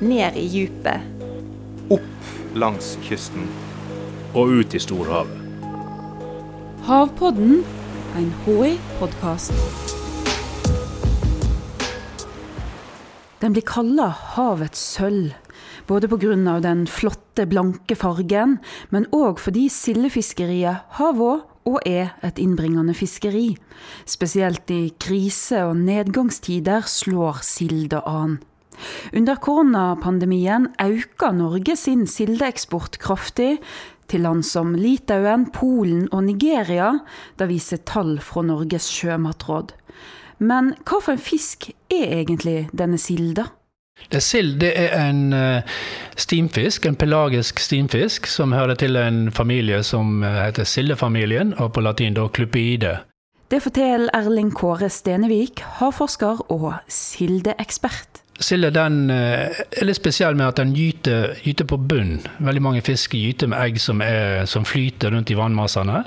ned i djupet. Opp langs kysten. Og ut i storhavet. Havpodden, en HI-podkast. Den blir kalla havets sølv, både pga. den flotte, blanke fargen, men òg fordi sildefiskeriet har vært og er et innbringende fiskeri. Spesielt i krise- og nedgangstider slår silda an. Under koronapandemien øker Norge sin sildeeksport kraftig, til land som Litauen, Polen og Nigeria. Det viser tall fra Norges sjømatråd. Men hva for en fisk er egentlig denne silda? Det Sild er en uh, stimfisk, en pelagisk stimfisk, som hører til en familie som uh, heter sildefamilien, og på latin da clupide. Det forteller Erling Kåre Stenevik, havforsker og sildeekspert. Silde den er litt spesiell med at den gyter, gyter på bunn. Veldig mange fisk gyter med egg som, er, som flyter rundt i vannmassene.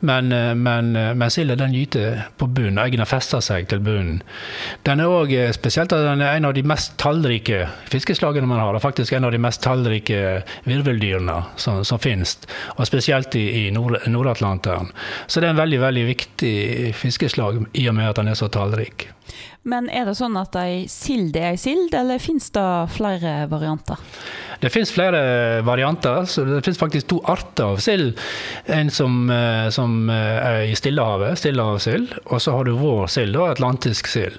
Men, men, men silda den gyter på bunn. Eggene fester seg til bunnen. Den er òg spesielt at den er en av de mest tallrike fiskeslagene man har. Og faktisk en av de mest tallrike virveldyrene som, som finnes. Og spesielt i, i Nord-Atlanteren. Så det er en veldig, veldig viktig fiskeslag i og med at den er så tallrik. Men er det sånn at ei sild er ei sild, eller finnes det flere varianter? Det finnes flere varianter. så Det finnes faktisk to arter av sild. En som, eh, som eh, er i Stillehavet, stillehavssild, og så har du vår sild, atlantisk sild.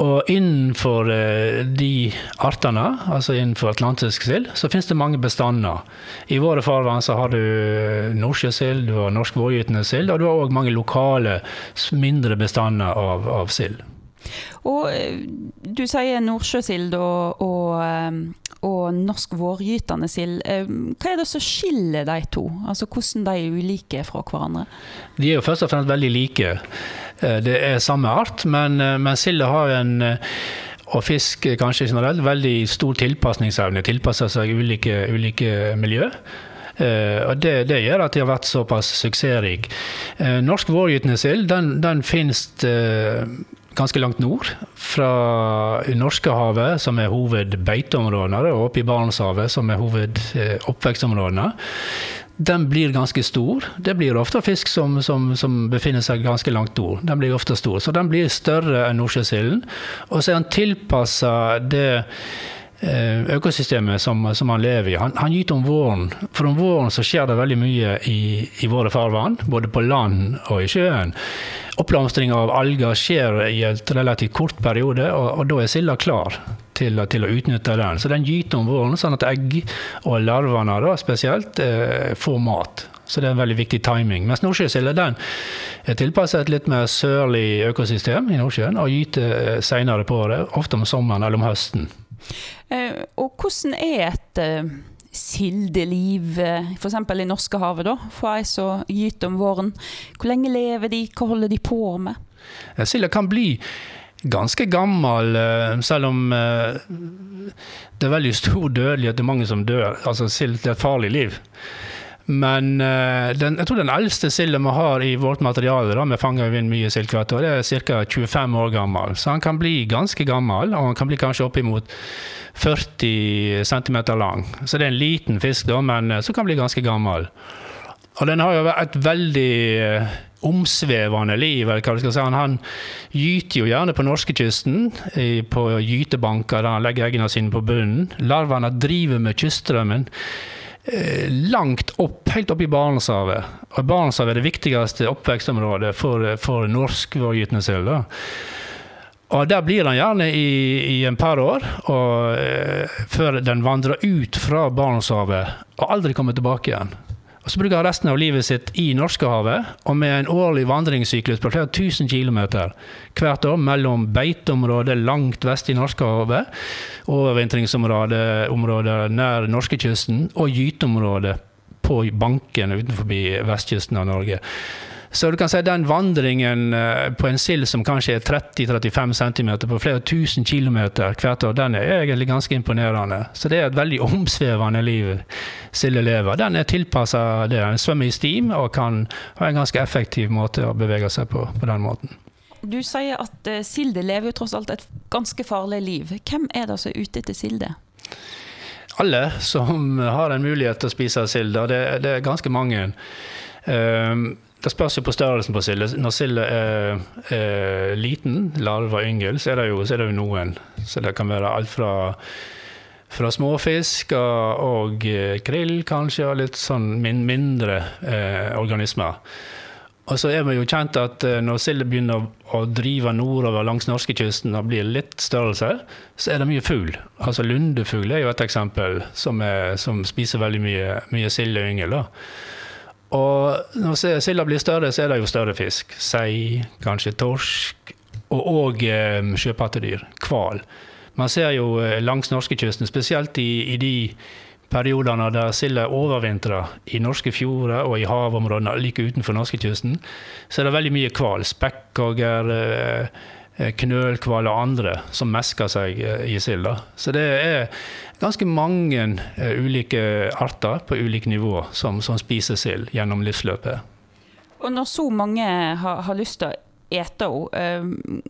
Og innenfor eh, de artene, altså innenfor atlantisk sild, så finnes det mange bestander. I våre farvann så har du nordsjøsild, du har norsk vårgytende sild, og du har òg mange lokale, mindre bestander av, av sild. Og eh, du sier nordsjøsild og, og, eh, og, norsk vårgytende sild. Eh, hva er det som skiller de to? Altså Hvordan de er ulike fra hverandre? De er jo først og fremst veldig like. Det er samme art, men, men silda har en og fisk kanskje generelt veldig stor tilpasningsevne. Tilpasser seg ulike, ulike miljø. Uh, og det, det, gjør at de har vært såpass suksessrike. Uh, norsk vårgytende sild den, den finnes uh, ganske langt nord. Fra Norskehavet, som er hovedbeiteområdene, og opp i Barentshavet, som er hovedoppvekstområdene. Den blir ganske stor. Det blir ofte fisk som, som, som, befinner seg ganske langt nord. Den blir ofte stor, Så den blir større enn nordsjøsilden. Og så er den tilpassa det økosystemet som, som, han lever i. Han, han gyter om våren. For om våren så skjer det veldig mye i, i våre farvann, både på land og i sjøen. Oppblomstring av alger skjer i et relativt kort periode, og, og da er silda klar til, til, å utnytte den. Så den gyter om våren, sånn at egg og larvene da, spesielt eh, får mat. Så det er en veldig viktig timing. Mens nordsjøsilda er tilpasset et litt mer sørlig økosystem i Nordsjøen og gyter seinere senere på året, ofte om sommeren eller om høsten. Eh, og hvordan er et uh, sildeliv, uh, f.eks. i Norskehavet, da, for ei som gyter om våren? Hvor lenge lever de, hva holder de på med? Silda kan bli ganske gammel, selv om det er veldig stor dødelighet. Det er mange som dør. Altså, sild er et farlig liv. Men den, jeg tror den eldste silda vi har i vårt materiale, da, vi fanger inn mye sild hvert år, er ca. 25 år gammel. Så han kan bli ganske gammel, og han kan bli kanskje oppimot 40 cm lang. Så det er en liten fisk, da, men eh, som kan bli ganske gammel. Og den har jo et veldig eh, omsvevende liv. eller hva du skal si. Han gyter jo gjerne på norskekysten, på gytebanker der han legger eggene sine på bunnen. Larvene driver med kyststrømmen eh, langt opp, helt opp i Barentshavet. Og Barentshavet er det viktigste oppvekstområdet for, for norskvårgytende sild. Og der blir den gjerne i, i en par år, og, eh, før den vandrer ut fra Barentshavet og aldri kommer tilbake igjen. Og Så bruker han resten av livet sitt i Norskehavet, og med en årlig vandringssyklus på flere tusen kilometer hvert år mellom beiteområder langt vest i Norskehavet, overvintringsområder nær norskekysten og gyteområder på banken utenfor vestkysten av Norge. Så du kan si den vandringen eh, på en sild som kanskje er 30-35 cm på flere tusen kilometer hvert år, den er egentlig ganske imponerende. Så det er et veldig omsvevende liv silda lever. Den er tilpassa det. Den svømmer i stim og kan ha en ganske effektiv måte å bevege seg på på den måten. Du sier at uh, silde lever jo tross alt et ganske farlig liv. Hvem er det som er ute etter silde? alle som har en mulighet til å spise sild. og Det, det er ganske mange. Um, det spørs jo på størrelsen på silda. Når silda er, er, liten, larva yngel, så er, det jo, er det jo noen. Så det kan være alt fra, fra småfisk og, og krill, kanskje, og litt sånn mindre eh, organismer. Og så er vi jo kjent at eh, når silda begynner å drive nordover langs norskekysten og blir litt størrelse, så er det mye fugl. Altså lundefugl er jo et eksempel som, er, som spiser veldig mye, mye sild og når silda blir større, så er det jo større fisk. Sei, kanskje torsk, og òg eh, sjøpattedyr. Hval. Man ser jo eh, langs norskekysten, spesielt i, i de periodene der silda overvintrer i norske fjorder og i havområdene like utenfor norskekysten, så er det veldig mye hval. Spekkhoggere, eh, knølhval og andre som mesker seg eh, i silda. Så det er ganske mange uh, ulike arter på ulike nivå som, som spiser sild gjennom livsløpet. Og når så mange har, har lyst til å ete henne,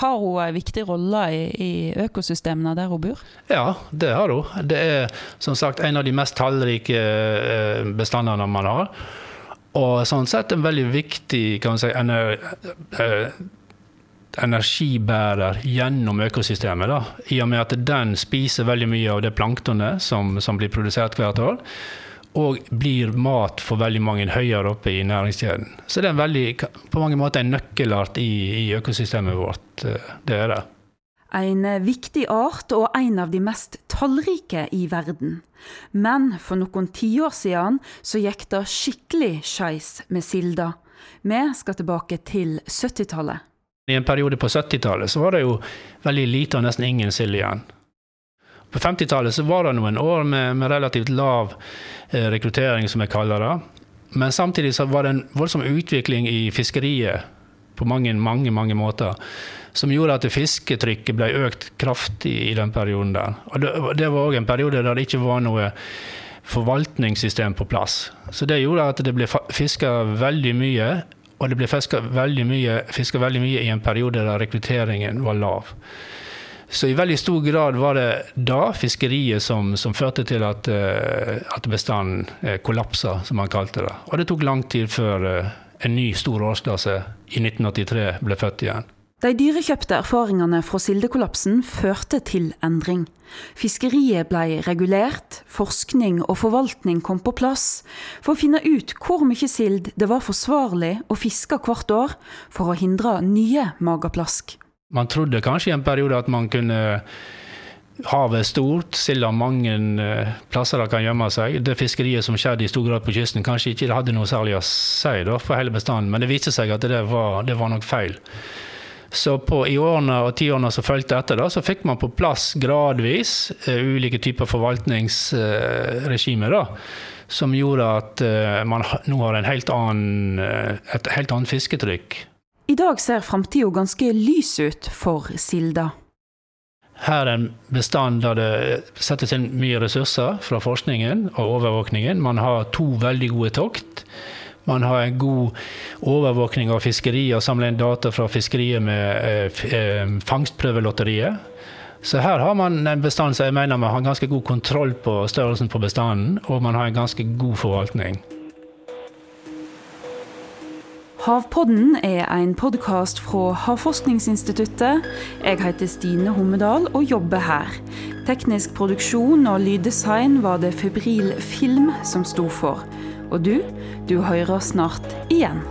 har hun en viktig rolle i, i, økosystemene der hun bor? Ja, det har hun. Det er som sagt en av de mest tallrike bestandene man har. Og sånn sett en veldig viktig kan man si, energibærer gjennom økosystemet. Da, I og med at den spiser veldig mye av det planktonet som, som, blir produsert hvert år. Og blir mat for veldig mange høyere oppe i næringskjeden. Så det er veldig, på mange måter en nøkkelart i, i økosystemet vårt. Eh, det er det. En viktig art og en av de mest tallrike i verden. Men for noen tiår siden så gikk det skikkelig skeis med silda. Vi skal tilbake til 70-tallet. I en periode på 70-tallet så var det jo veldig lite og nesten ingen sild igjen. På 50-tallet så var det noen år med, med relativt lav eh, rekruttering, som jeg kaller det. Men samtidig så var det en voldsom utvikling i fiskeriet på mange, mange, mange måter. Som gjorde at fisketrykket ble økt kraftig i den perioden der. Og det, det var òg en periode der det ikke var noe forvaltningssystem på plass. Så det gjorde at det ble fiska veldig mye og det ble fiska veldig, veldig, mye i en periode der rekrutteringen var lav. Så i veldig stor grad var det da fiskeriet som, som førte til at, uh, at bestanden uh, kollapsa, som man kalte det. Og det tok lang tid før uh, en ny stor årsklasse i 1983 ble født igjen. De dyrekjøpte erfaringene fra sildekollapsen førte til endring. Fiskeriet ble regulert, forskning og forvaltning kom på plass for å finne ut hvor mye sild det var forsvarlig å fiske hvert år for å hindre nye mageplask. Man trodde kanskje i en periode at man kunne Havet er stort, silda mange eh, plasser det kan gjemme seg. Det fiskeriet som skjedde i stor grad på kysten, kanskje ikke hadde noe særlig å si for hele bestanden, men det viste seg at det var, det var nok feil. Så på, i årene og tiårene som fulgte etter, da, så fikk man på plass gradvis uh, ulike typer forvaltningsregimer. Uh, som gjorde at uh, man nå har helt annen, et helt annet fisketrykk. I dag ser framtida ganske lys ut for silda. Her er en bestand der det settes inn mye ressurser fra forskningen og overvåkningen. Man har to veldig gode tokt. Man har en god overvåkning av fiskeriet og samler inn data fra fiskeriet med eh, eh, fangstprøvelotteriet. Så her har man en bestand som jeg mener man har ganske god kontroll på størrelsen på bestanden, og man har en ganske god forvaltning. Havpodden er en podkast fra Havforskningsinstituttet. Jeg heter Stine Hommedal og jobber her. Teknisk produksjon og lyddesign var det Febril Film som sto for. Og du, du hører snart igjen.